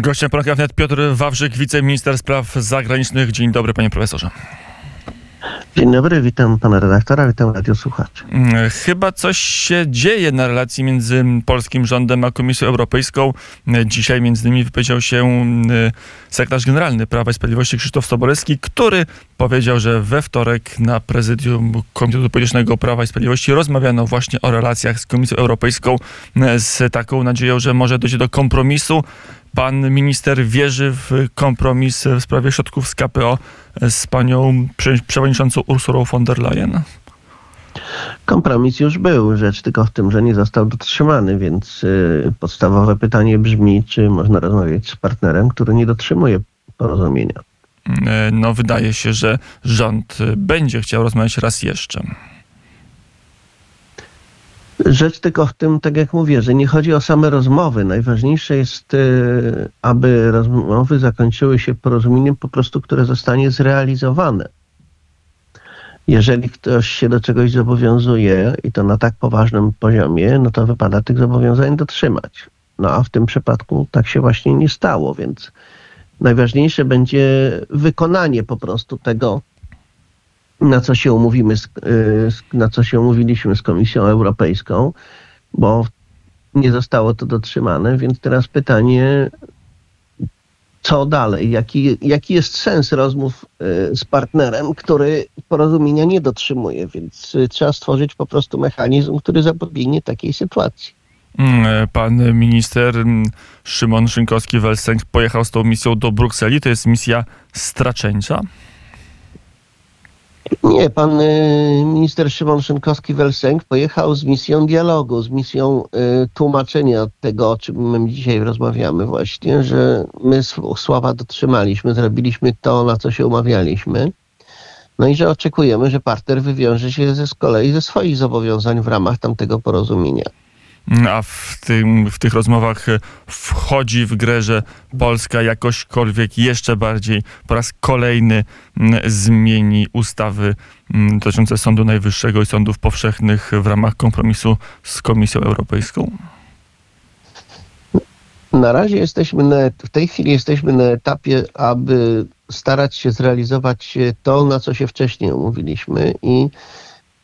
Gościem poranka wnet Piotr Wawrzyk, wiceminister spraw zagranicznych. Dzień dobry, panie profesorze. Dzień dobry, witam pana redaktora, witam radiosłuchaczy. Mm, Chyba coś się dzieje na relacji między polskim rządem a Komisją Europejską. Dzisiaj między innymi wypowiedział się mm, sekretarz generalny Prawa i Sprawiedliwości Krzysztof Sobolewski, który powiedział, że we wtorek na prezydium Komitetu Politycznego Prawa i Sprawiedliwości rozmawiano właśnie o relacjach z Komisją Europejską mm, z taką nadzieją, że może dojdzie do kompromisu. Pan minister wierzy w kompromis w sprawie środków z KPO z panią prze- przewodniczącą Ursulą von der Leyen? Kompromis już był, rzecz tylko w tym, że nie został dotrzymany, więc y, podstawowe pytanie brzmi, czy można rozmawiać z partnerem, który nie dotrzymuje porozumienia. E, No, wydaje się, że rząd będzie chciał rozmawiać raz jeszcze. Rzecz tylko w tym, tak jak mówię, że nie chodzi o same rozmowy. Najważniejsze jest, y, aby rozmowy zakończyły się porozumieniem po prostu, które zostanie zrealizowane. Jeżeli ktoś się do czegoś zobowiązuje i to na tak poważnym poziomie, no to wypada tych zobowiązań dotrzymać. No a w tym przypadku tak się właśnie nie stało, więc najważniejsze będzie wykonanie po prostu tego, na co się umówimy, y, na co się umówiliśmy z Komisją Europejską, bo nie zostało to dotrzymane, więc teraz pytanie, co dalej? Jaki, jaki jest sens rozmów y, z partnerem, który porozumienia nie dotrzymuje? Więc y, trzeba stworzyć po prostu mechanizm, który zapobiegnie takiej sytuacji. Mm, Pan minister mm, Szymon Szynkowski-Welsenk pojechał z tą misją do Brukseli. To jest misja straceńcza. Nie, pan y, minister Szymon Szynkowski-Welsenk pojechał z misją dialogu, z misją y, tłumaczenia tego, o czym my dzisiaj rozmawiamy właśnie, że my sł- słowa dotrzymaliśmy, zrobiliśmy to, na co się umawialiśmy. No i że oczekujemy, że partner wywiąże się ze, z kolei ze swoich zobowiązań w ramach tamtego porozumienia. Mm, A w, tym, w tych rozmowach e, wchodzi w grę, że Polska jakośkolwiek jeszcze bardziej po raz kolejny mm, zmieni ustawy mm, dotyczące Sądu Najwyższego i sądów powszechnych w ramach kompromisu z Komisją Europejską. Na razie jesteśmy na, w tej chwili jesteśmy na etapie, aby starać się zrealizować e, to, na co się wcześniej umówiliśmy i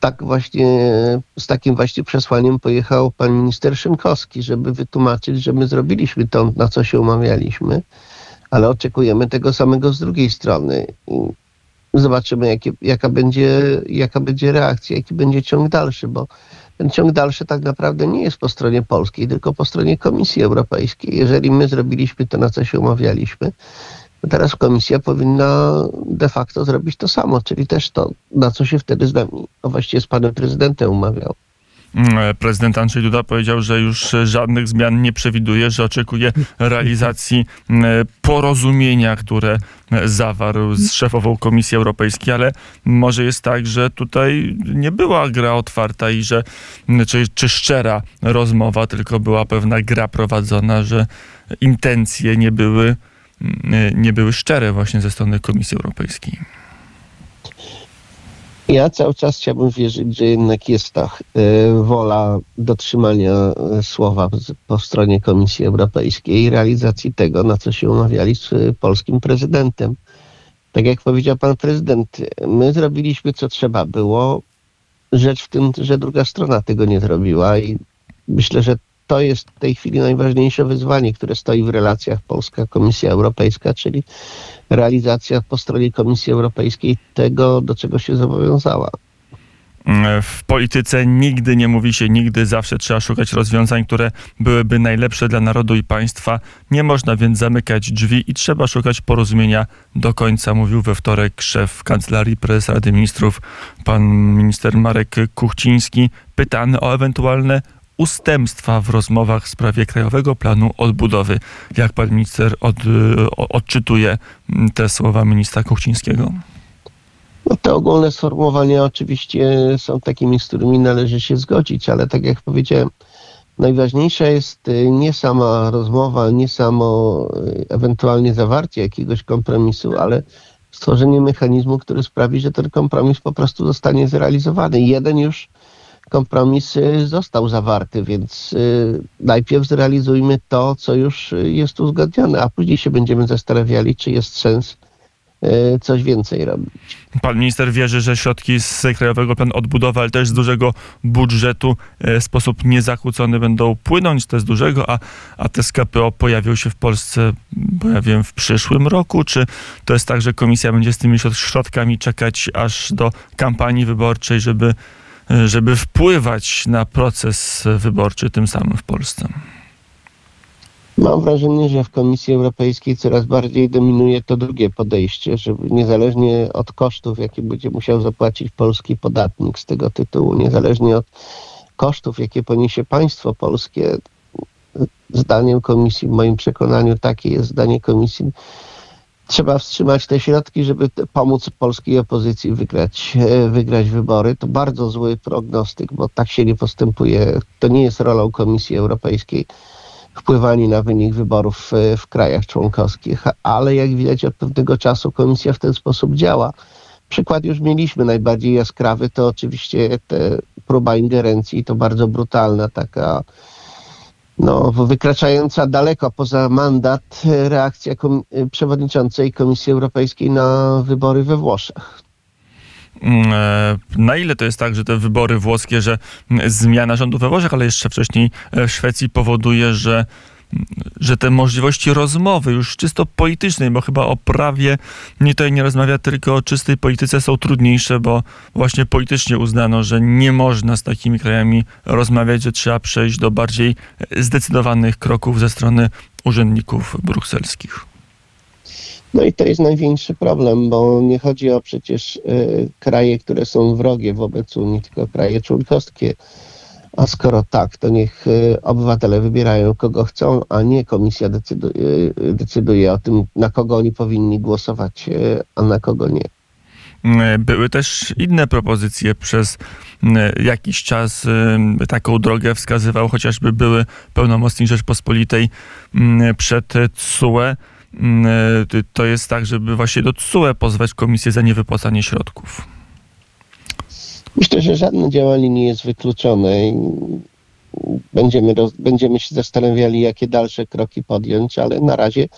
tak właśnie, z takim właśnie przesłaniem pojechał pan minister Szymkowski, żeby wytłumaczyć, że my zrobiliśmy to, na co się umawialiśmy, ale oczekujemy tego samego z drugiej strony. I zobaczymy, jakie, jaka, będzie, jaka będzie reakcja, jaki będzie ciąg dalszy, bo ten ciąg dalszy tak naprawdę nie jest po stronie polskiej, tylko po stronie Komisji Europejskiej. Jeżeli my zrobiliśmy to, na co się umawialiśmy, teraz Komisja powinna de facto zrobić to samo, czyli też to, na co się wtedy z nami, a właściwie z panem prezydentem umawiał. Mm, e, Prezydent Andrzej Duda powiedział, że już e, żadnych zmian nie przewiduje, że oczekuje realizacji m, e, porozumienia, które zawarł z szefową Komisji Europejskiej, ale może jest tak, że tutaj nie była gra otwarta i że m, czy, czy szczera rozmowa, tylko była pewna gra prowadzona, że intencje nie były, nie były szczere właśnie ze strony Komisji Europejskiej. Ja cały czas chciałbym wierzyć, że jednak jest ta e, wola dotrzymania e, słowa po stronie Komisji Europejskiej i realizacji tego, na co się umawiali z polskim prezydentem. Tak jak powiedział pan prezydent, my zrobiliśmy co trzeba było. Rzecz w tym, że druga strona tego nie zrobiła i myślę, że to jest w tej chwili najważniejsze wyzwanie, które stoi w relacjach Polska-Komisja Europejska, czyli realizacja po stronie Komisji Europejskiej tego, do czego się zobowiązała. W polityce nigdy nie mówi się nigdy, zawsze trzeba szukać rozwiązań, które byłyby najlepsze dla narodu i państwa. Nie można więc zamykać drzwi i trzeba szukać porozumienia do końca, mówił we wtorek szef Kancelarii Prezesa Rady Ministrów, pan minister Marek Kuchciński, pytany o ewentualne ustępstwa w rozmowach w sprawie Krajowego Planu Odbudowy. Jak pan minister od, odczytuje mm, te słowa ministra Kuchcińskiego? No te ogólne sformułowania oczywiście są takimi, z którymi należy się zgodzić, ale tak jak powiedziałem, najważniejsza jest y, nie sama rozmowa, nie samo y, ewentualnie zawarcie jakiegoś kompromisu, ale stworzenie mechanizmu, który sprawi, że ten kompromis po prostu zostanie zrealizowany. Jeden już kompromis y, został zawarty, więc y, najpierw zrealizujmy to, co już y, jest uzgodnione, a później się będziemy zastanawiali, czy jest sens y, coś więcej robić. Pan minister wierzy, że środki z Krajowego Planu Odbudowy, ale też z dużego budżetu e, w sposób niezakłócony będą płynąć, te z dużego, a, a te z KPO pojawią się w Polsce, bo ja wiem, w przyszłym roku? Czy to jest tak, że komisja będzie z tymi środ- środkami czekać aż do kampanii wyborczej, żeby, żeby wpływać na proces wyborczy tym samym w Polsce? Mam wrażenie, że w Komisji Europejskiej coraz bardziej dominuje to drugie podejście, żeby niezależnie od kosztów, jakie będzie musiał zapłacić polski podatnik z tego tytułu, niezależnie od kosztów, jakie poniesie państwo polskie, zdaniem Komisji, w moim przekonaniu takie jest zdanie Komisji, trzeba wstrzymać te środki, żeby pomóc polskiej opozycji wygrać, e, wygrać wybory. To bardzo zły prognostyk, bo tak się nie postępuje. To nie jest rolą Komisji Europejskiej wpływanie na wynik wyborów e, w krajach członkowskich, ale jak widać od pewnego czasu komisja w ten sposób działa. Przykład już mieliśmy najbardziej jaskrawy, to oczywiście te próba ingerencji, to bardzo brutalna, taka no, wykraczająca daleko poza mandat e, reakcja kom- e, przewodniczącej Komisji Europejskiej na wybory we Włoszech. Mm, e, Na ile to jest tak, że te wybory włoskie, że mm, zmiana rządu we Włoszech, ale jeszcze wcześniej w Szwecji powoduje, że, że te możliwości rozmowy już czysto politycznej, bo chyba o prawie nie tutaj nie rozmawia, tylko o czystej polityce są trudniejsze, bo właśnie politycznie uznano, że nie można z takimi krajami rozmawiać, że trzeba przejść do bardziej zdecydowanych kroków ze strony urzędników brukselskich. No i to jest największy problem, bo nie chodzi o przecież y, kraje, które są wrogie wobec Unii, tylko kraje członkowskie. A skoro tak, to niech y, obywatele wybierają kogo chcą, a nie komisja decyduje, y, decyduje o tym, na kogo oni powinni głosować, y, a na kogo nie. Były też inne propozycje przez jakiś czas. Taką drogę wskazywał chociażby były pełnomocnik Rzeczpospolitej przed y, To jest tak, żeby właśnie do TSUE pozwać komisję za niewypłacanie środków. Myślę, że żadne działanie nie jest wykluczone. Będziemy, roz, będziemy się zastanawiali, jakie dalsze kroki podjąć, ale na razie,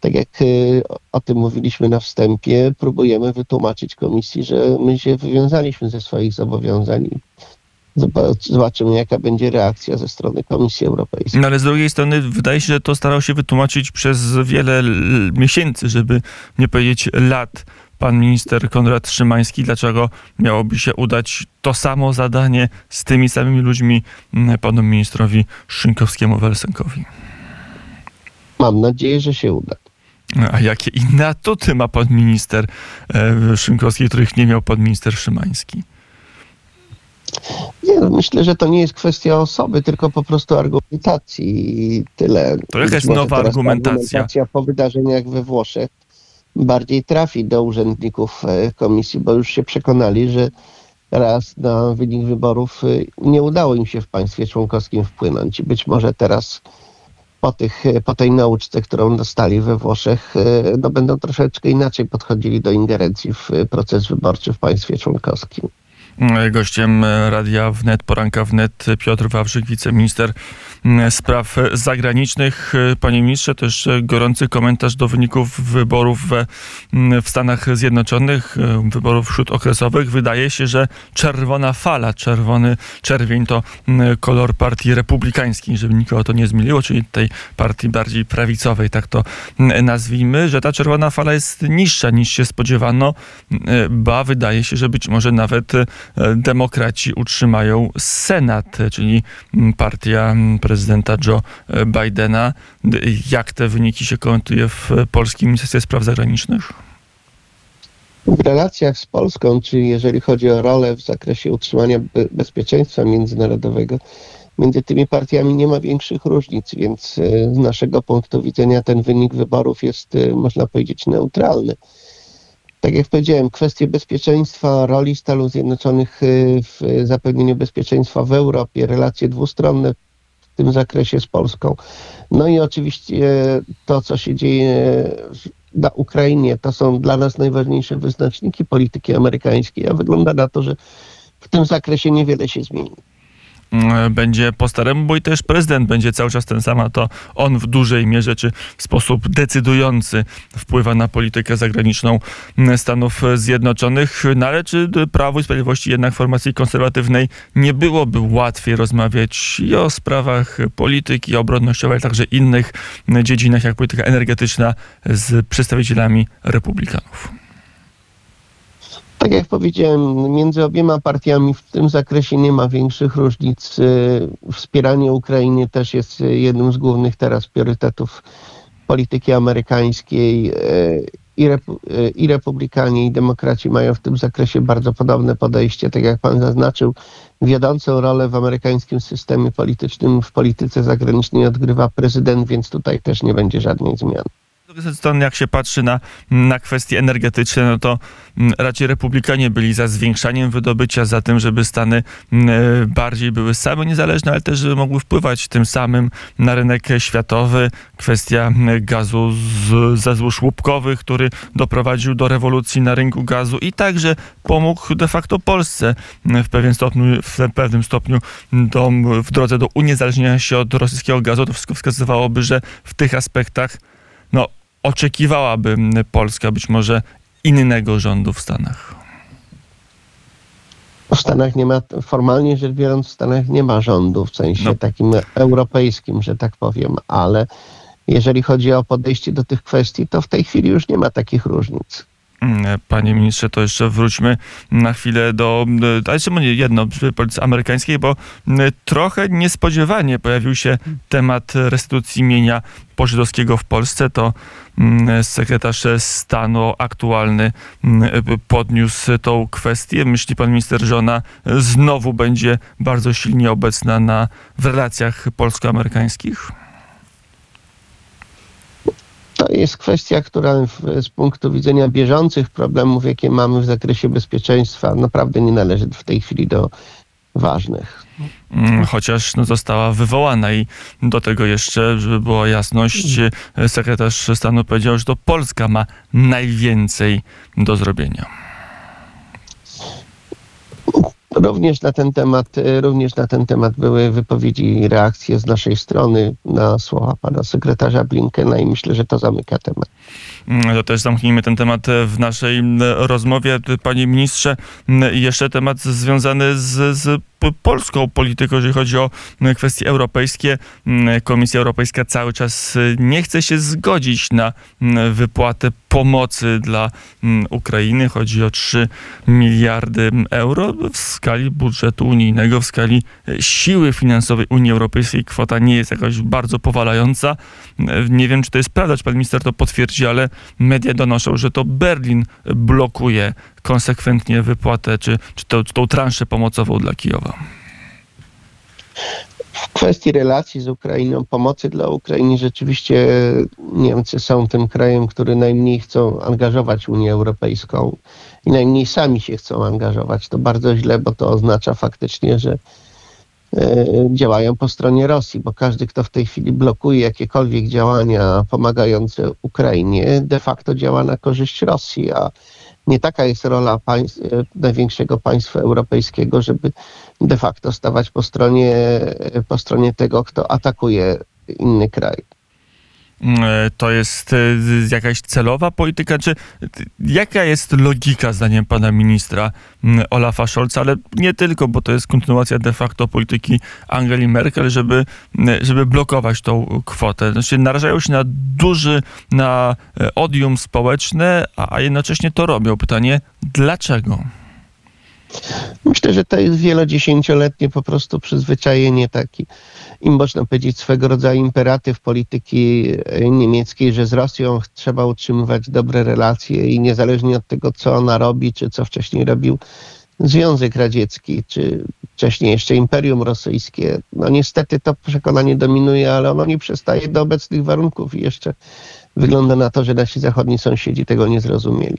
tak jak y, o- tym mówiliśmy na wstępie, próbujemy wytłumaczyć komisji, że my się wywiązaliśmy ze swoich zobowiązań. Zobaczymy, jaka będzie reakcja ze strony Komisji Europejskiej. No ale z drugiej strony wydaje się, że to starał się wytłumaczyć przez wiele miesięcy, żeby nie powiedzieć lat. Pan minister Konrad Szymański, dlaczego miałoby się udać to samo zadanie z tymi samymi ludźmi mm, panu ministrowi Szynkowskiemu-Welsenkowi? Mam nadzieję, że się uda. A jakie inne atuty ma pan minister e, Szynkowski, których nie miał pan minister Szymański? Nie, no, myślę, że to nie jest kwestia osoby, tylko po prostu argumentacji i tyle. To jaka jest nowa argumentacja? argumentacja po wydarzeniach we Włoszech bardziej trafi do urzędników e, komisji, bo już się przekonali, że raz na wynik wyborów e, nie udało im się w państwie członkowskim wpłynąć. I być może teraz po, tych, e, po tej nauczce, którą dostali we Włoszech, no, będą troszeczkę inaczej podchodzili do ingerencji w proces wyborczy w państwie członkowskim. Gościem Radia Wnet, poranka Wnet, Piotr Wawrzyk, wiceminister mm, spraw zagranicznych. Panie ministrze, też gorący komentarz do wyników wyborów mm, w Stanach Zjednoczonych, wyborów śródokresowych. Wydaje się, że czerwona fala, czerwony czerwień to mm, kolor partii republikańskiej, żeby nikogo to nie zmyliło, czyli tej partii bardziej prawicowej, tak to mm, nazwijmy, że ta czerwona fala jest niższa niż się spodziewano, e, ba wydaje się, że być może nawet e, demokraci utrzymają Senat, e, czyli mm, partia mm, prezydenta Joe e, Bidena. Jak te wyniki się komentuje w e, Polskim Ministerstwie Spraw Zagranicznych? W relacjach z Polską, czy jeżeli chodzi o rolę w zakresie utrzymania be- bezpieczeństwa międzynarodowego, między tymi partiami nie ma większych różnic, więc e, z naszego punktu widzenia ten wynik wyborów jest, e, można powiedzieć, neutralny. Tak jak powiedziałem, kwestie bezpieczeństwa, roli Stanów Zjednoczonych e, w zapewnieniu bezpieczeństwa w Europie, relacje dwustronne w tym zakresie z Polską. No i oczywiście to, co się dzieje na Ukrainie, to są dla nas najważniejsze wyznaczniki polityki amerykańskiej, a wygląda na to, że w tym zakresie niewiele się zmieni. Mm, będzie po staremu, bo i też prezydent będzie cały czas ten sam, a to on w dużej mierze czy w sposób decydujący wpływa na politykę zagraniczną mm, Stanów Zjednoczonych. No ale czy Prawo i Sprawiedliwości jednak formacji konserwatywnej nie byłoby łatwiej rozmawiać i o sprawach polityki obronnościowej, ale także innych dziedzinach jak polityka energetyczna z przedstawicielami republikanów? Tak jak powiedziałem, między obiema partiami w tym zakresie nie ma większych różnic. Y, wspieranie Ukrainy też jest jednym z głównych teraz priorytetów polityki amerykańskiej. Y, I, repu, y, I republikanie, i demokraci mają w tym zakresie bardzo podobne podejście. Tak jak pan zaznaczył, wiodącą rolę w amerykańskim systemie politycznym, w polityce zagranicznej odgrywa prezydent, więc tutaj też nie będzie żadnej zmiany drugiej strony, jak się patrzy na, na kwestie energetyczne, no to mm, raczej republikanie byli za zwiększaniem wydobycia, za tym, żeby Stany mm, e, bardziej były same niezależne, ale też, żeby mogły wpływać tym samym na rynek światowy. Kwestia mm, gazu z, ze złóż łupkowych, który doprowadził do rewolucji na rynku gazu i także pomógł de facto Polsce w pewien stopniu, w pewnym stopniu do, w drodze do uniezależnienia się od rosyjskiego gazu. To wszystko wskazywałoby, że w tych aspektach oczekiwałaby Polska być może innego rządu w Stanach? W Stanach nie ma, formalnie rzecz biorąc, w Stanach nie ma rządu w sensie no. takim europejskim, że tak powiem, ale jeżeli chodzi o podejście do tych kwestii, to w tej chwili już nie ma takich różnic. Mm, panie ministrze, to jeszcze wróćmy na chwilę do, ale czemu nie jedno, polityce amerykańskiej, bo trochę niespodziewanie pojawił się temat restytucji mienia pożydowskiego w Polsce. To sekretarz stanu aktualny podniósł tą kwestię. Myśli pan minister, że ona znowu będzie bardzo silnie obecna na, w relacjach polsko-amerykańskich? To jest kwestia, która z punktu widzenia bieżących problemów, jakie mamy w zakresie bezpieczeństwa, naprawdę nie należy w tej chwili do ważnych. Mm, chociaż no, została wywołana i do tego jeszcze, żeby była jasność, sekretarz stanu powiedział, że to Polska ma najwięcej do zrobienia. Również na ten temat, e, również na ten temat były wypowiedzi i reakcje z naszej strony na słowa pana sekretarza Blinkena i myślę, że to zamyka temat. Mm, to też zamknijmy ten temat e, w naszej rozmowie. Panie ministrze, jeszcze temat związany z, z polską polityką, jeżeli chodzi o kwestie europejskie. Komisja Europejska cały czas nie chce się zgodzić na wypłatę pomocy dla Ukrainy. Chodzi o 3 miliardy euro w skali budżetu unijnego, w skali siły finansowej Unii Europejskiej. Kwota nie jest jakoś bardzo powalająca. Nie wiem, czy to jest prawda, czy pan minister to potwierdzi, ale media donoszą, że to Berlin blokuje konsekwentnie wypłatę, czy, czy, to, czy tą transzę pomocową dla Kijowa? W kwestii relacji z Ukrainą, pomocy dla Ukrainy, rzeczywiście Niemcy są tym krajem, który najmniej chcą angażować Unię Europejską i najmniej sami się chcą angażować. To bardzo źle, bo to oznacza faktycznie, że e, działają po stronie Rosji, bo każdy, kto w tej chwili blokuje jakiekolwiek działania pomagające Ukrainie, de facto działa na korzyść Rosji, a nie taka jest rola państw, e, największego państwa europejskiego, żeby de facto stawać po stronie, e, po stronie tego, kto atakuje inny kraj. E, to jest jakaś celowa polityka, czy jaka jest logika, zdaniem pana ministra Olafa Scholza, ale nie tylko, bo to jest kontynuacja de facto polityki Angeli Merkel, żeby, żeby blokować tą kwotę. Znaczy, narażają się na duży, na e, odium społeczne, a jednocześnie to robią. Pytanie, dlaczego? Myślę, że to jest wielodziesięcioletnie po prostu przyzwyczajenie taki im można powiedzieć swego rodzaju imperatyw polityki e, niemieckiej, że z Rosją trzeba utrzymywać dobre relacje i niezależnie od tego, co ona robi, czy co wcześniej robił Związek Radziecki, czy wcześniej jeszcze Imperium Rosyjskie. No niestety to przekonanie dominuje, ale ono nie przestaje do obecnych warunków i jeszcze wygląda na to, że nasi zachodni sąsiedzi tego nie zrozumieli.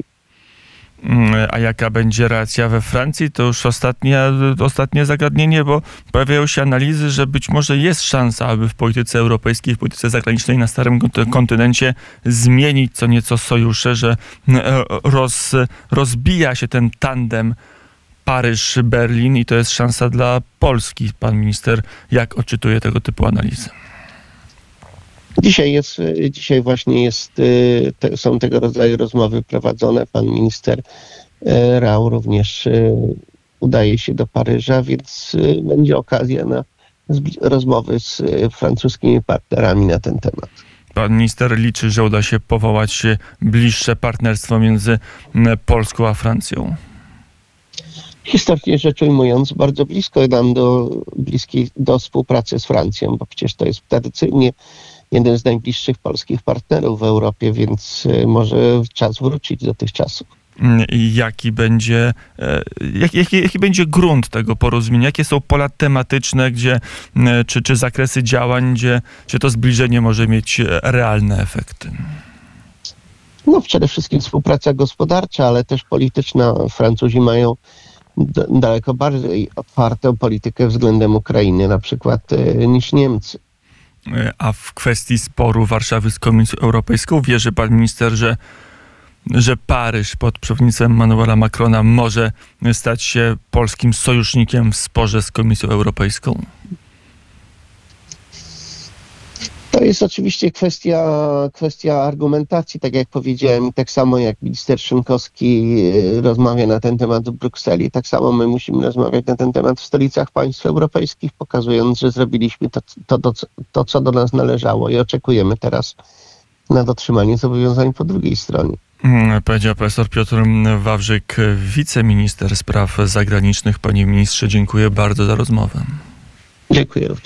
Mm, a jaka będzie reakcja we Francji? To już ostatnie, ostatnie zagadnienie, bo pojawiają się analizy, że być może jest szansa, aby w polityce europejskiej, w polityce zagranicznej na starym kontynencie zmienić co nieco sojusze, że e, roz, rozbija się ten tandem Paryż, Berlin i to jest szansa dla Polski. Pan minister, jak odczytuje tego typu analizy? Dzisiaj, jest, y, dzisiaj właśnie jest, y, te, są tego rodzaju rozmowy prowadzone. Pan minister y, Rau również udaje się do Paryża, więc będzie okazja na rozmowy z francuskimi partnerami na ten temat. Pan minister liczy, że uda się powołać bliższe partnerstwo między Polską a Francją. Historycznie rzecz ujmując, bardzo blisko nam do, bliskiej do współpracy z Francją, bo przecież to jest tradycyjnie jeden z najbliższych polskich partnerów w Europie, więc y, może czas wrócić do tych czasów. Mm, jaki będzie, e, jak, jaki, jaki będzie grunt tego porozumienia? Jakie są pola tematyczne, gdzie, m, czy, czy zakresy działań, gdzie, gdzie to zbliżenie może mieć e, realne efekty? No przede wszystkim współpraca gospodarcza, ale też polityczna. Francuzi mają daleko bardziej otwartą politykę względem Ukrainy, na przykład niż Niemcy. A w kwestii sporu Warszawy z Komisją Europejską wierzy pan minister, że, że Paryż pod przewodnictwem Manuela Macrona może stać się polskim sojusznikiem w sporze z Komisją Europejską? To jest oczywiście kwestia, kwestia argumentacji, tak jak powiedziałem, tak samo jak minister Szynkowski y, rozmawia na ten temat w Brukseli, tak samo my musimy rozmawiać na ten temat w stolicach państw europejskich, pokazując, że zrobiliśmy to, to, to, to co do nas należało i oczekujemy teraz na dotrzymanie zobowiązań po drugiej stronie. Mm, Powiedział profesor Piotr Wawrzyk, wiceminister spraw zagranicznych. Panie ministrze, dziękuję bardzo za rozmowę. Dziękuję również.